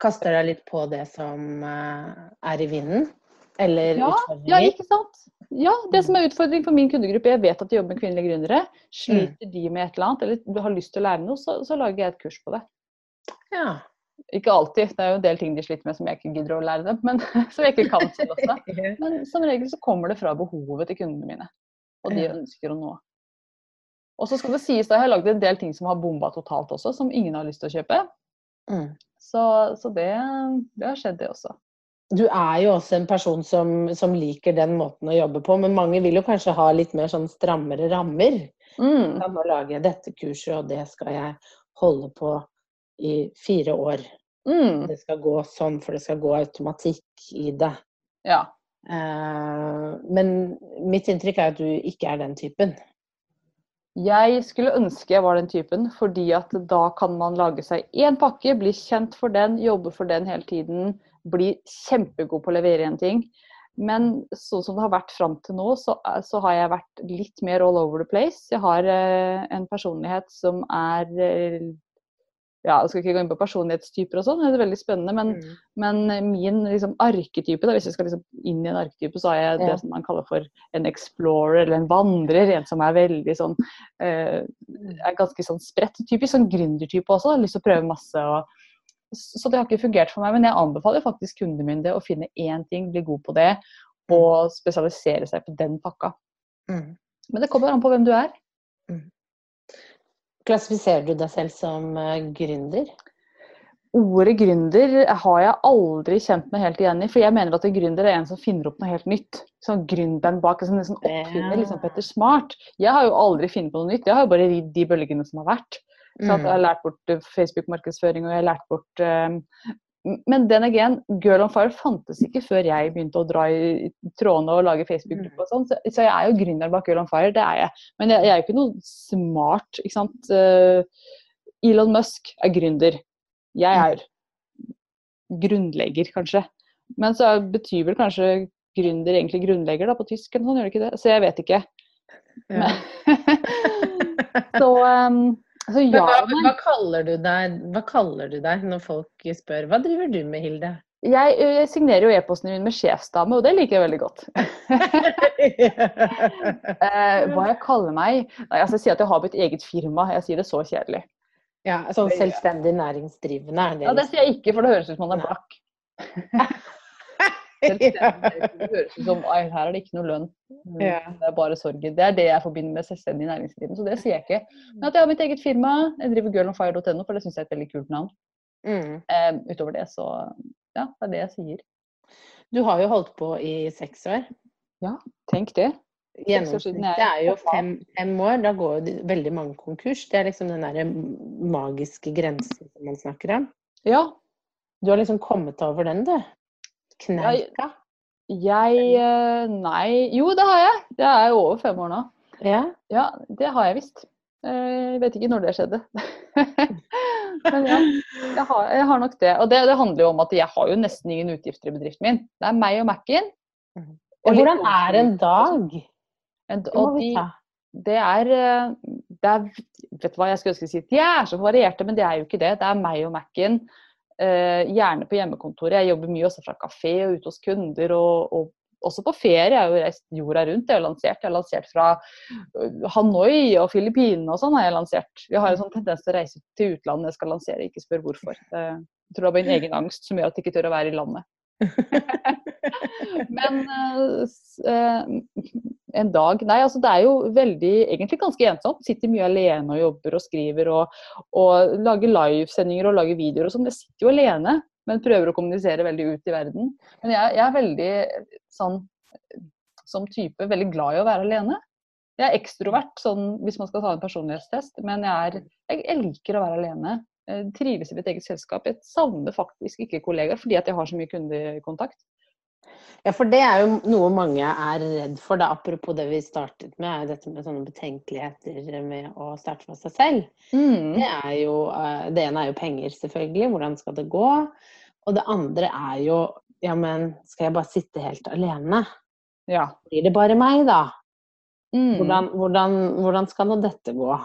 Kaster deg litt på det som er i vinden? Eller Ja, utfordringer? Ja, ikke sant? Ja, det som er utfordring for min kundegruppe, jeg vet at de jobber med kvinnelige gründere. Sliter de med et eller annet, eller har lyst til å lære noe, så, så lager jeg et kurs på det. Ja. Ikke alltid, det er jo en del ting de sliter med som jeg ikke gidder å lære dem, men som jeg ikke kan selv også. Men som regel så kommer det fra behovet til kundene mine, og de ønsker å nå. Og så skal det sies, da jeg har lagd en del ting som har bomba totalt også, som ingen har lyst til å kjøpe. Mm. Så, så det, det har skjedd, det også. Du er jo også en person som, som liker den måten å jobbe på, men mange vil jo kanskje ha litt mer sånn strammere rammer. Mm. Nå lager jeg dette kurset, og det skal jeg holde på i fire år. Mm. Det skal gå sånn, for det skal gå automatikk i det. Ja. Uh, men mitt inntrykk er at du ikke er den typen. Jeg skulle ønske jeg var den typen, fordi at da kan man lage seg én pakke, bli kjent for den, jobbe for den hele tiden, bli kjempegod på å levere en ting. Men sånn som det har vært fram til nå, så, så, har jeg vært litt mer all over the place. Jeg har eh, en personlighet som er eh, ja, Jeg skal ikke gå inn på personlighetstyper og sånn, det er veldig spennende. Men, Mm. men min liksom, arketype, da, hvis jeg skal liksom inn i en arketype, så har jeg Ja. det som man kaller for en explorer eller en vandrer. En som er veldig sånn eh, er ganske sånn spredt. Typisk sånn gründertype også. Har lyst til å prøve masse. Og, så det har ikke fungert for meg. Men jeg anbefaler faktisk kundene mine det å finne én ting, bli god på det, og spesialisere seg på den pakka. Mm. Men det kommer an på hvem du er. Klassifiserer du deg selv som eh, gründer? Ordet gründer har jeg aldri kjent meg helt igjen i. For jeg mener at en gründer er en som finner opp noe helt nytt. Sånn Gründeren bak, sånn, liksom oppfinner, liksom Petter Smart. Jeg har jo aldri funnet på noe nytt. Jeg har jo bare ridd de bølgene som har vært. Så jeg har lært bort eh, Facebook-markedsføring, og jeg har lært bort eh, Men den again, Girl on Fire fantes ikke før jeg begynte å dra i trådene og lage Facebook-gruppe og sånn. Så, så jeg er jo gründeren bak Girl on Fire, det er jeg. Men jeg, jeg er jo ikke noe smart, ikke sant. Eh, Elon Musk er gründer. Jeg er grunnlegger, kanskje. Men så betyr vel kanskje gründer egentlig grunnlegger da, på tysk, eller sånn, gjør det ikke det? Så jeg vet ikke. Ja. så, um, så Men ja. hva, hva, kaller du deg, hva kaller du deg når folk spør hva driver du med, Hilde? Jeg, jeg signerer jo e-posten min med sjefsdame, og det liker jeg veldig godt. Eh, hva jeg kaller meg? Nei, altså, jeg sier at jeg har mitt eget firma. Jeg sier det så kjedelig. ja, sånn selvstendig næringsdrivende er det. Ja, Det sier jeg ikke, for det høres ut som man er blakk. Selvstendig Det høres ut som her er det ikke noe lønn. Det er bare sorgen. Det er det jeg forbinder med selvstendig næringsdrivende, så det sier jeg ikke. Men at jeg har mitt eget firma. Jeg driver girlonfire.no, for det syns jeg er et veldig kult navn. Mm. Eh, utover det, så ja, det er det jeg sier. Du har jo holdt på i seks år. Ja, Tenk det. Gjennomsnittet er jo fem, fem år. Da går jo veldig mange konkurs. Det er liksom den der magiske grensen som man snakker om. Ja, Du har liksom kommet over den, du. Kneika. jeg eh, Nei, jo det har jeg. Det er jo over fem år nå. Ja. Ja, det har jeg visst. Eh, Jeg vet ikke når det skjedde. Men ja, jeg har, jeg har nok det. Og det, det handler jo om at jeg har jo nesten ingen utgifter i bedriften min. Det er meg og Mac-en. Og hvordan er en dag? En- Det må vi ta. det er, eh, det er Vet du hva jeg skulle ønske å si? De er så varierte, men det er jo ikke det. Det er meg og Mac-en. Eh, gjerne på hjemmekontoret. Jeg jobber mye også fra kafé og ute hos kunder. Og, og også på ferie. Jeg har jo reist jorda rundt. Jeg har lansert, jeg har lansert fra øh, Hanoi og Filippinene og sånn. har Jeg lansert. Jeg har en sånn tendens til å reise til utlandet jeg skal lansere, ikke spør hvorfor. Eh, Jeg tror det er min en egen angst som gjør at jeg ikke tør å være i landet. Men uh, en dag Nei, altså det er jo veldig, egentlig ganske ensomt. Sitter mye alene og jobber og skriver og, og lager livesendinger og lager videoer og sånn. Jeg sitter jo alene, men prøver å kommunisere veldig ut i verden. Men jeg, jeg er veldig sånn som type veldig glad i å være alene. Jeg er ekstrovert, sånn, hvis man skal ta en personlighetstest, men jeg, er, jeg, jeg liker å være alene. Jeg trives i mitt eget selskap. Jeg savner faktisk ikke kollegaer fordi at jeg har så mye kundekontakt. Ja, for det er jo noe mange er redd for, da, apropos det vi startet med, er jo dette med sånne betenkeligheter med å starte for seg selv. Mm. Det, er jo, eh, det ene er jo penger, selvfølgelig. Hvordan skal det gå? Og det andre er jo ja, men skal jeg bare sitte helt alene? Ja. Blir det bare meg, da? Mm. Hvordan, hvordan, hvordan skal nå dette gå?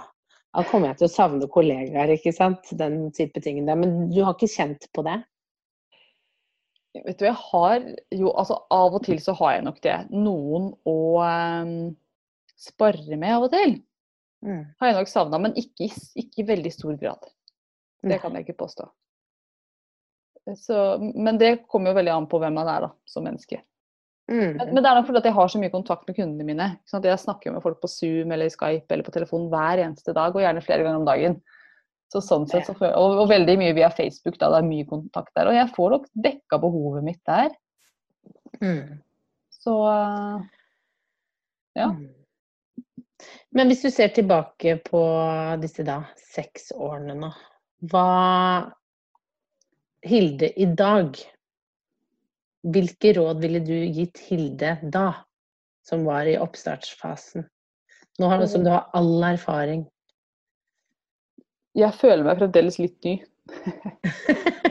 Da kommer jeg til å savne kollegaer, ikke sant. Den type ting der. Men du har ikke kjent på det? Vet du, jeg har jo Altså av og til så har jeg nok det. Noen å um, spare med av og til. Mm. Har jeg nok savna, men ikke, ikke i veldig stor grad. Det kan jeg ikke påstå. Så, men det kommer jo veldig an på hvem man er da, som menneske. Mm. Men, men det er nok fordi jeg har så mye kontakt med kundene mine. Sånn? Jeg snakker med folk på Zoom eller Skype eller på telefon hver eneste dag, og gjerne flere ganger om dagen. Så sånn sett, så, føler- og, og veldig mye via Facebook, da det er mye kontakt der. Og jeg får nok dekka behovet mitt der. Mm. Så Ja. Mm. Men hvis du ser tilbake på disse da seks årene nå, hva Hilde i dag, hvilke råd ville du gitt Hilde da, som var i oppstartsfasen? Nå har, du, som du har all erfaring. Jeg føler meg fremdeles litt ny.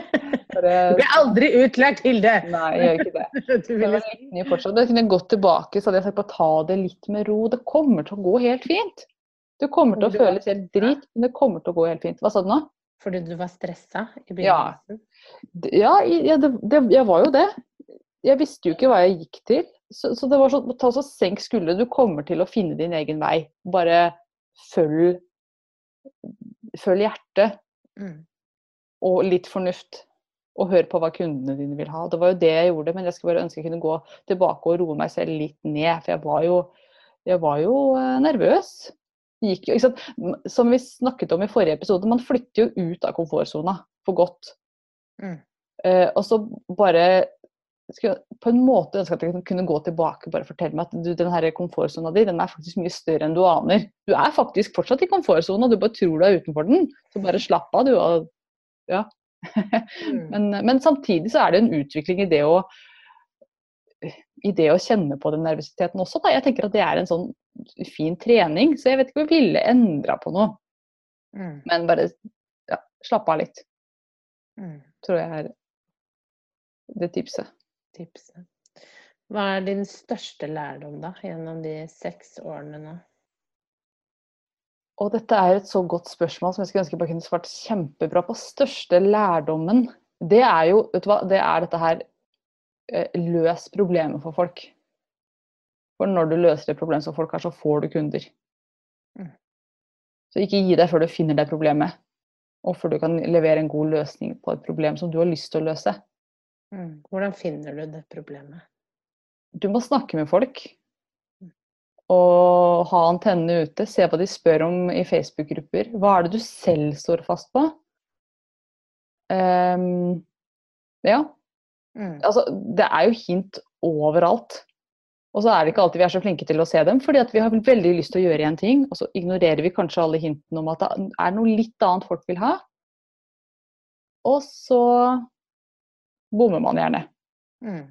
Du blir aldri utlært, Hilde! Nei, jeg gjør ikke det. Jeg er litt ny fortsatt. Da kunne jeg gått tilbake så hadde jeg sagt bare ta det litt med ro. Det kommer til å gå helt fint. Du kommer til å føles helt drit, men det kommer til å gå helt fint. Hva sa du nå? Fordi du var stressa i begynnelsen? Ja, ja det, det, jeg var jo det. Jeg visste jo ikke hva jeg gikk til. Så, så det var sånn, ta så senk skuldrene. Du kommer til å finne din egen vei. Bare følg, følg hjertet. Mm. Og litt fornuft. Og hør på hva kundene dine vil ha. Det var jo det jeg gjorde, men jeg skulle bare ønske jeg kunne gå tilbake og roe meg selv litt ned. For jeg var jo, jeg var jo eh, nervøs. Gikk, Som vi snakket om i forrige episode, man flytter jo ut av komfortsona for godt. Mm. Uh, og så bare skulle på en måte ønske at jeg kunne gå tilbake og bare fortelle meg at du, den komfortsona di den er faktisk mye større enn du aner. Du er faktisk fortsatt i komfortsona, du bare tror du er utenfor den. Så bare slapp av, du. Og, ja. Mm. men, men, samtidig så er det en utvikling i det å i det å kjenne på den nervøsiteten også. Da. Jeg tenker at det er en sånn fin trening, så jeg vet ikke om jeg ville endra på noe. Mm. Men bare ja, slappe av litt. Mm. Tror jeg er det tipset tipset. Hva er din største lærdom da, gjennom de seks årene nå? Og dette er et så godt spørsmål som jeg skulle ønske jeg bare kunne svart kjempebra på. Største lærdommen, det er jo vet du hva, det er dette her eh, Løs problemet for folk. For når du løser et problem som folk har, så får du kunder. Mm. Så ikke gi deg før du finner det problemet, og før du kan levere en god løsning på et problem som du har lyst til å løse. Mm. Hvordan finner du det problemet? Du må snakke med folk. Mm. Og ha antennene ute. Se hva de spør om i Facebook-grupper. Hva er det du selv står fast på? Um, ja. Mm. Altså, det er jo hint overalt. Og så er det ikke alltid vi er så flinke til å se dem, fordi vi har veldig lyst til å gjøre en ting, og så ignorerer vi kanskje alle hintene om at det er noe litt annet folk vil ha. Og så bommer man gjerne. Mm.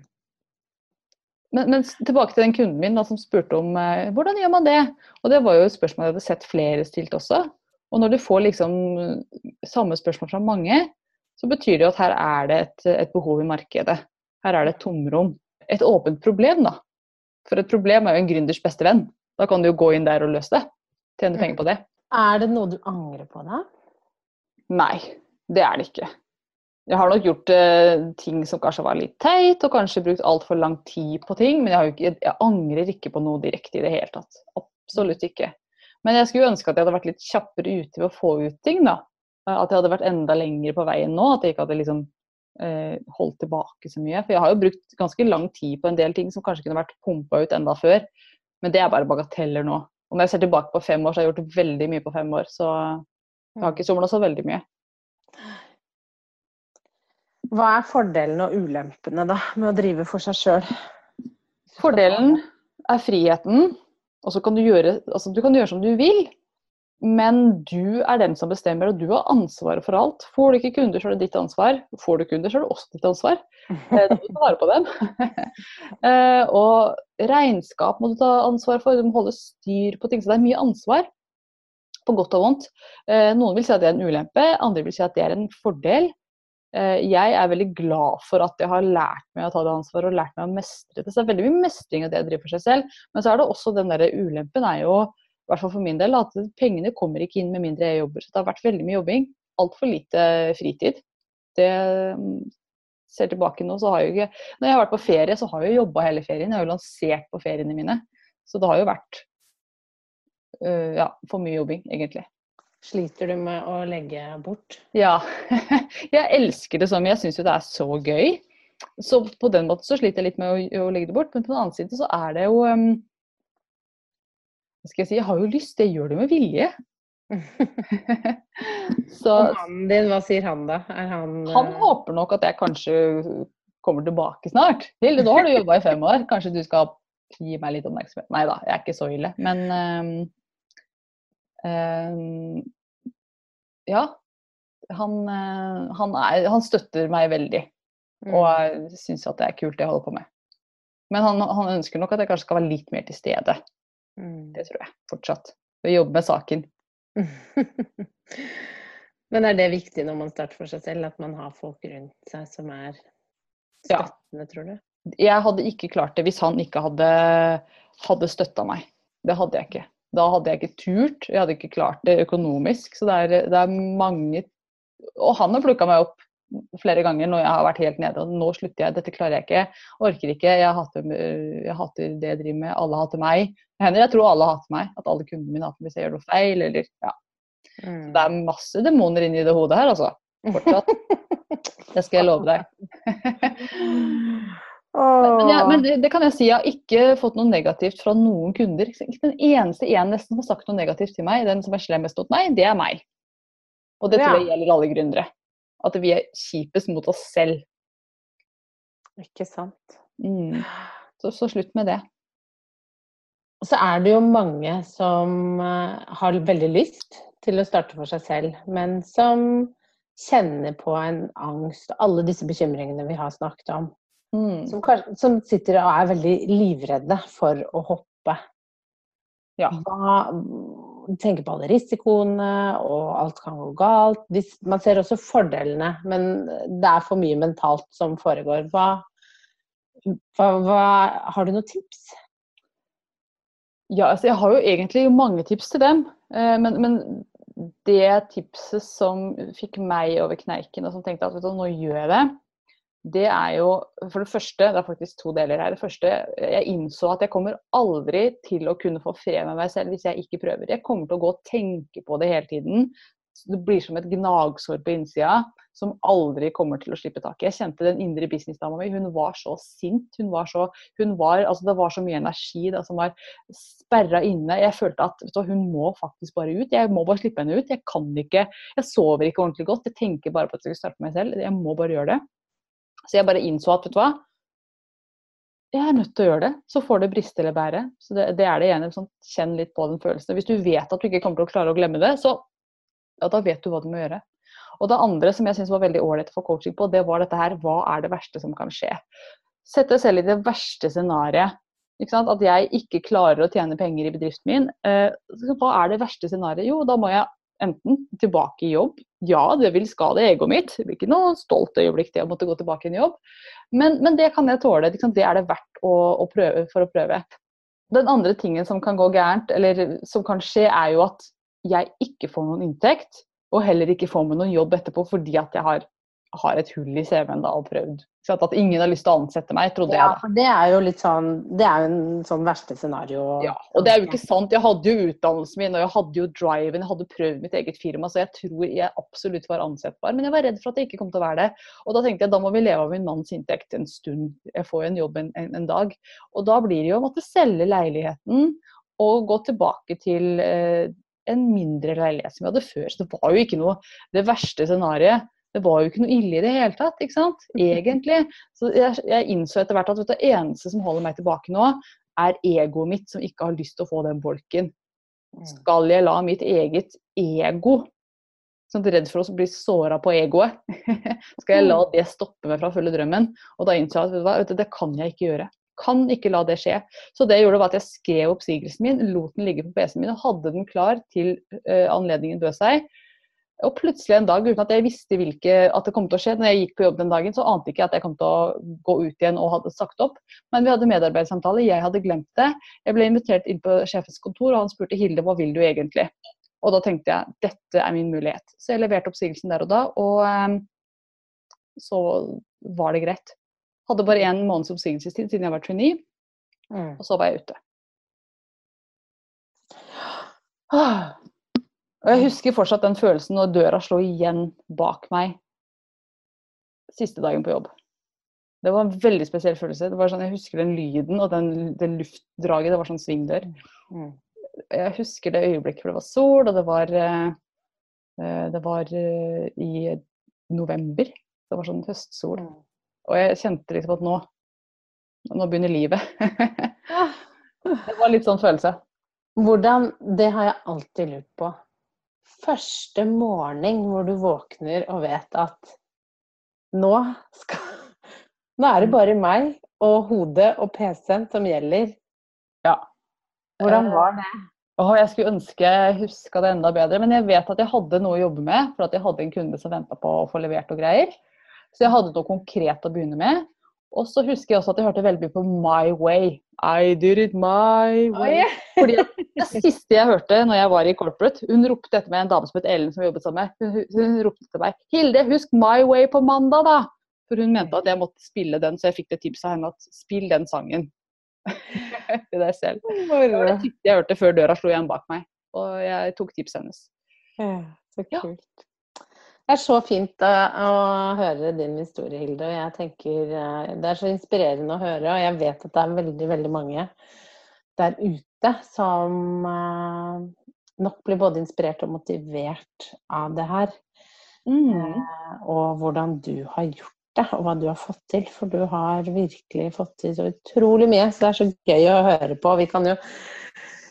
Men, men, tilbake til den kunden min da, som spurte om eh, hvordan gjør man det? Og det var jo et spørsmål jeg hadde sett flere stilt også. Og når du får liksom samme spørsmål fra mange, så betyr det jo at her er det et, et behov i markedet. Her er det et tomrom. Et åpent problem, da. For et problem er jo en gründers beste venn. Da kan du jo gå inn der og løse det. Tjene mm. penger på det. Er det noe du angrer på da? Nei, det er det ikke. Jeg har nok gjort eh, ting som kanskje var litt teit, og kanskje brukt altfor lang tid på ting, men jeg, ikke, jeg, angrer ikke på noe direkte i det hele tatt. Absolutt ikke. Men jeg skulle ønske at jeg hadde vært litt kjappere ute ved å få ut ting, da. At jeg hadde vært enda lenger på veien nå. At jeg ikke hadde liksom eh, holdt tilbake så mye. For jeg har jo brukt ganske lang tid på en del ting som kanskje kunne vært pumpa ut enda før. Men det er bare bagateller nå. Og når jeg ser tilbake på fem år, så har jeg gjort veldig mye på fem år. Så jeg har ikke somla så veldig mye. Hva er fordelene og ulempene da, med å drive for seg sjøl? Fordelen er friheten. Og så kan du gjøre, altså du kan gjøre som du vil, men du er den som bestemmer, og du har ansvaret for alt. Får du ikke kunder, så er det ditt ansvar. Får du kunder, så er det også ditt ansvar. Eh, da må du ta vare på dem. Eh, og regnskap må du ta ansvar for, du må holde styr på ting. Så det er mye ansvar, på godt og vondt. Eh, noen vil si at det er en ulempe, andre vil si at det er en fordel. Eh, jeg er veldig glad for at jeg har lært meg å ta det ansvaret og lært meg å mestre det. Så det er veldig mye mestring av det jeg driver for seg selv. Men så er det også den der ulempen er jo, i hvert fall for min del, at pengene kommer ikke inn med mindre jeg jobber. Så det har vært veldig mye jobbing. Altfor lite fritid. Det mm, ser tilbake nå, så har jeg ikke Når jeg har vært på ferie, så har jeg jo jobba hele ferien. Jeg har jo lansert på feriene mine. Så det har jo vært uh, ja, for mye jobbing, egentlig. Sliter du med å legge bort? Ja. Jeg elsker det som Jeg syns jo det er så gøy. Så på den måten så sliter jeg litt med å, å, legge det bort. Men på den annen side så er det jo um, skal jeg si Jeg har jo lyst, jeg gjør det med vilje. så, Og mannen din, hva sier han da? Han, han uh... håper nok at jeg kanskje kommer tilbake snart. Hilde, nå har du jobba i fem år. Kanskje du skal gi meg litt oppmerksomhet. Nei da, jeg er ikke så ille. Men um, ja. han, eh, han, er, han støtter meg veldig. Mm. Og syns at det er kult det jeg holder på med. Men han, han ønsker nok at jeg kanskje skal være litt mer til stede. Mm. Det tror jeg fortsatt. Å jobbe med saken. Men er det viktig når man starter for seg selv, at man har folk rundt seg som er Ja. støttende, tror du? Jeg hadde ikke klart det hvis han ikke hadde, hadde støtta meg. Det hadde jeg ikke. Da hadde jeg ikke turt. Jeg hadde ikke klart det økonomisk. Så det er, det er mange Og han har plukka meg opp flere ganger når jeg har vært helt nede. Og nå slutter jeg. Dette klarer jeg ikke. Orker ikke. Jeg hater, jeg hater det jeg driver med. Alle hater meg. Hender jeg tror alle hater meg. At alle kundene mine hater meg hvis jeg gjør noe feil. Eller, ja. Mm. Det er masse demoner inni det hodet her, altså. Fortsatt. Det skal jeg love deg. Men, ja, men det, det kan jeg si, jeg har ikke fått noe negativt fra noen kunder. Ikke den eneste en nesten som har sagt noe negativt til meg, den som er slemmest mot meg, det er meg. Og det tror jeg gjelder alle gründere. At vi er kjipest mot oss selv. Ikke sant. Mm. Så, så slutt med det. Og så er det jo mange som eh, har veldig lyst til å starte for seg selv, men som kjenner på en angst alle disse bekymringene vi har snakket om. Mm. Som, som sitter og er veldig livredde for å hoppe. Ja. Hva, tenker på alle risikoene, og alt kan gå galt. Man ser også fordelene, men det er for mye mentalt som foregår. Hva, hva, hva Har du noen tips? Ja, altså jeg har jo egentlig mange tips til dem. Eh, men, men det tipset som fikk meg over kneiken, og som tenkte at du, nå gjør jeg det, det er jo for det første Det er faktisk to deler her. Det første, jeg innså at jeg kommer aldri til å kunne få fred med meg selv hvis jeg ikke prøver. Jeg kommer til å gå og tenke på det hele tiden. Det blir som et gnagsår på innsida som aldri kommer til å slippe taket. Jeg kjente den indre businessdama mi. Hun var så sint. Hun var så, hun var, altså det var så mye energi da, som var sperra inne. Jeg følte at du, hun må faktisk bare ut. Jeg må bare slippe henne ut. Jeg kan ikke, jeg sover ikke ordentlig godt. Jeg tenker bare på at jeg skal starte meg selv. Jeg må bare gjøre det. Så jeg bare innså at vet du hva, jeg er nødt til å gjøre det. Så får det briste eller bære. Så det, det er det ene. Sånn, kjenn litt på den følelsen. Hvis du vet at du ikke kommer til å klare å glemme det, så ja, da vet du hva du må gjøre. Og det andre som jeg syns var veldig ålreit få coaching på, det var dette her. Hva er det verste som kan skje? Sett deg selv i det verste scenarioet. At jeg ikke klarer å tjene penger i bedriften min. Eh, hva er det verste scenarioet? Jo, da må jeg enten tilbake i jobb. Ja, det vil skade egoet mitt. Det blir ikke noe stolt øyeblikk det å måtte gå tilbake i en jobb. Men, men det kan jeg tåle. Det er det verdt å, å prøve, for å prøve. Den andre tingen som kan gå gærent, eller som kan skje, er jo at jeg ikke får noen inntekt, og heller ikke får meg noen jobb etterpå fordi at jeg har, har et hull i CV-en da og prøvd. Så at ingen har lyst til å ansette meg, trodde Ja, jeg Ja, det er jo litt sånn Det er jo en sånn verste scenario. Ja, og det er jo ikke sant. Jeg hadde jo utdannelsen min, og jeg hadde jo driven, jeg hadde prøvd mitt eget firma, så jeg tror jeg absolutt var ansettbar. Men jeg var redd for at jeg ikke kom til å være det. Og da tenkte jeg da må vi leve av min manns inntekt en stund. Jeg får jo en jobb en, en, en dag. Og da blir det jo å måtte selge leiligheten og gå tilbake til eh, en mindre leilighet som vi hadde før. Så det var jo ikke noe det verste scenarioet. Det var jo ikke noe ille i det hele tatt, ikke sant? Egentlig. Så jeg, jeg innså etter hvert at vet du, det eneste som holder meg tilbake nå, er egoet mitt som ikke har lyst til å få den bolken. Skal jeg la mitt eget ego Sånn redd for å bli såra på egoet. Skal jeg la det stoppe meg fra å følge drømmen? Og da innså jeg at vet du det kan jeg ikke gjøre. Kan ikke la det skje. Så det jeg gjorde var at jeg skrev oppsigelsen min, lot den ligge på PC-en min og hadde den klar til uh, anledningen bød seg. Og plutselig en dag, uten at jeg visste hvilke, at det kom til å skje, når jeg gikk på jobb den dagen, så ante ikke jeg at jeg kom til å gå ut igjen og hadde sagt opp. Men vi hadde medarbeidersamtale, jeg hadde glemt det. Jeg ble invitert inn på sjefens kontor, og han spurte Hilde hva vil du egentlig? Og da tenkte jeg dette er min mulighet. Så jeg leverte oppsigelsen der og da, og um, så var det greit. Hadde bare én måneds oppsigelsestid siden jeg var trainee, Mm. og så var jeg ute. Og jeg husker fortsatt den følelsen når døra slo igjen bak meg siste dagen på jobb. Det var en veldig spesiell følelse. Det var sånn, jeg husker den lyden og den, det luftdraget. Det var sånn svingdør. Mm. Jeg husker det øyeblikket hvor det var sol, og det var, eh, eh, det var eh, i november. Det var sånn høstsol. Mm. Og jeg kjente liksom at nå, nå begynner livet. det var litt sånn følelse. Hvordan Det har jeg alltid lurt på. Første morgen hvor du våkner og vet at nå skal Nå er det bare meg og hodet og PC-en som gjelder. Ja. Hvordan var det? Oh, jeg skulle ønske jeg huska det enda bedre, men jeg vet at jeg hadde noe å jobbe med. For at jeg hadde en kunde som venta på å få levert og greier. Så jeg hadde noe konkret å begynne med. Og så husker jeg også at jeg hørte veldig mye på My Way. I did it my way. Fordi Det siste jeg hørte når jeg var i corporate, hun ropte etter meg en dame som het Ellen som jobbet sammen med. Hun, hun, ropte til meg 'Hilde, husk My Way på mandag', da! For hun mente at jeg måtte spille den, så jeg fikk det tipset av henne at spill den sangen. til deg selv. Det var det siste jeg hørte før døra slo igjen bak meg. Og jeg tok tipset hennes. Ja, så kult. Det er så fint å, å høre din historie, Hilde. Og jeg tenker eh, Det er så inspirerende å høre, og jeg vet at det er veldig, veldig mange der ute som eh, nok blir både inspirert og motivert av det her. Mm. Eh, og hvordan du har gjort det, og hva du har fått til. For du har virkelig fått til så utrolig mye, så det er så gøy å høre på. Vi kan jo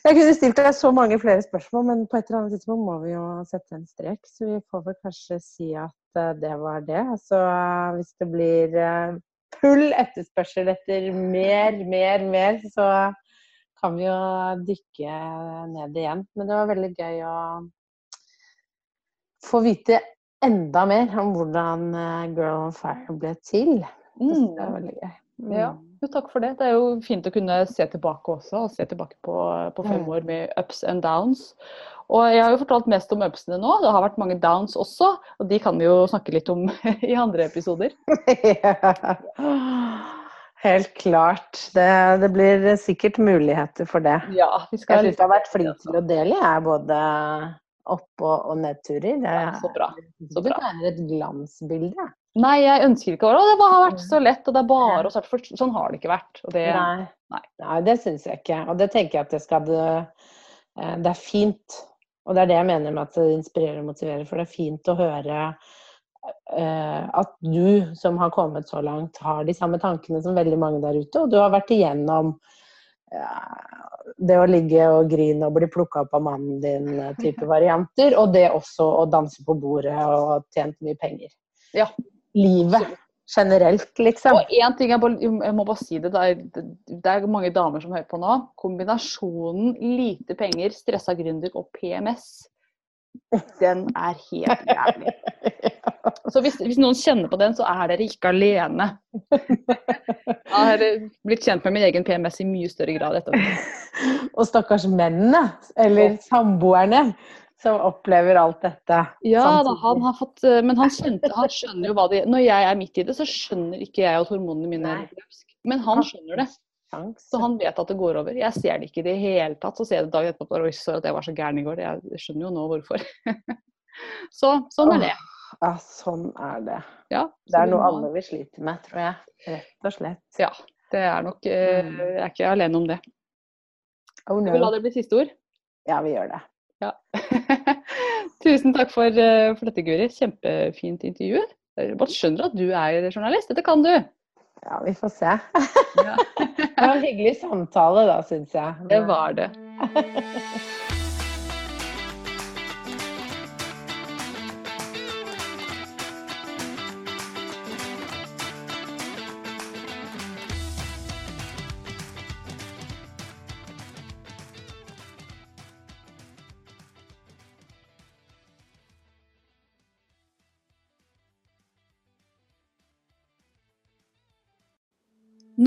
Jeg kunne stilt deg så mange flere spørsmål, men på et eller annet tidspunkt må vi jo sette en strek. Så vi får vel kanskje si at eh, det var det. Så eh, hvis det blir eh, full etterspørsel etter mer, mer, mer, så kan vi jo dykke ned igjen. Men det var veldig gøy å få vite enda mer om hvordan eh, Girl on Fire ble til. Det var veldig gøy. Mm. veldig gøy. Ja. Jo, takk for det. Det er jo fint å kunne se tilbake også, og se tilbake på, på fem Mm. år med ups and downs. Og jeg har jo fortalt mest om upsene nå. Det har vært mange downs også, og de kan vi jo snakke litt om i andre episoder. Ja. Helt klart. Det, det blir sikkert muligheter for det. Ja, vi Jeg skal syns du har vært flink til å dele, jeg. Både opp- og, og nedturer. Det, Ja, så bra. Så det bra. er et glansbilde. Nei, jeg ønsker ikke å Å, det har vært så lett, og det er bare å starte. For sånn har det ikke vært. Det, Nei. nei. Nei, det syns jeg ikke. Og det tenker jeg at det skal det, eh, er fint. Og det er det jeg mener med at det inspirerer og motiverer. For det er fint å høre eh, at du som har kommet så langt, har de samme tankene som veldig mange der ute. Og du har vært igjennom eh, det å ligge og grine og bli plukka opp av mannen din, eh, type varianter. Og det også å danse på bordet og tjent mye penger. Ja. Livet generelt, liksom. Og én ting jeg, bare, jeg må bare si det, det er, det er mange damer som hører på nå. Kombinasjonen lite penger, stressa gründer og PMS, den er helt jævlig. Så hvis, hvis noen kjenner på den, så er dere ikke alene. Jeg har blitt kjent med min egen PMS i mye større grad etterpå. Og stakkars mennene, eller samboerne, som opplever alt dette. Ja da, han har fått eh, Men han, skjønte, han skjønner jo hva det Når jeg er midt i det, så skjønner ikke jeg at hormonene mine er løpsk. Men han skjønner det. Så han vet at det går over. Jeg ser det ikke i det hele tatt. Så ser jeg det dagen etterpå Oi, sorry at jeg var så gæren i går. Jeg skjønner jo nå hvorfor. så sånn er det. Ja, sånn er det. Ja, Det er noe må- alle vi sliter med, tror jeg. Rett og slett. Ja, det er nok eh, Mm. Jeg er ikke alene om det. Oh, Skal vi la det bli siste ord? Ja, vi gjør det. Ja. Tusen takk for, eh, for dette, Guri. Kjempefint intervju. Man skjønner at du er journalist. Dette kan du. Ja, vi får se. Ja, Det var en hyggelig samtale, da, syns jeg. det var det.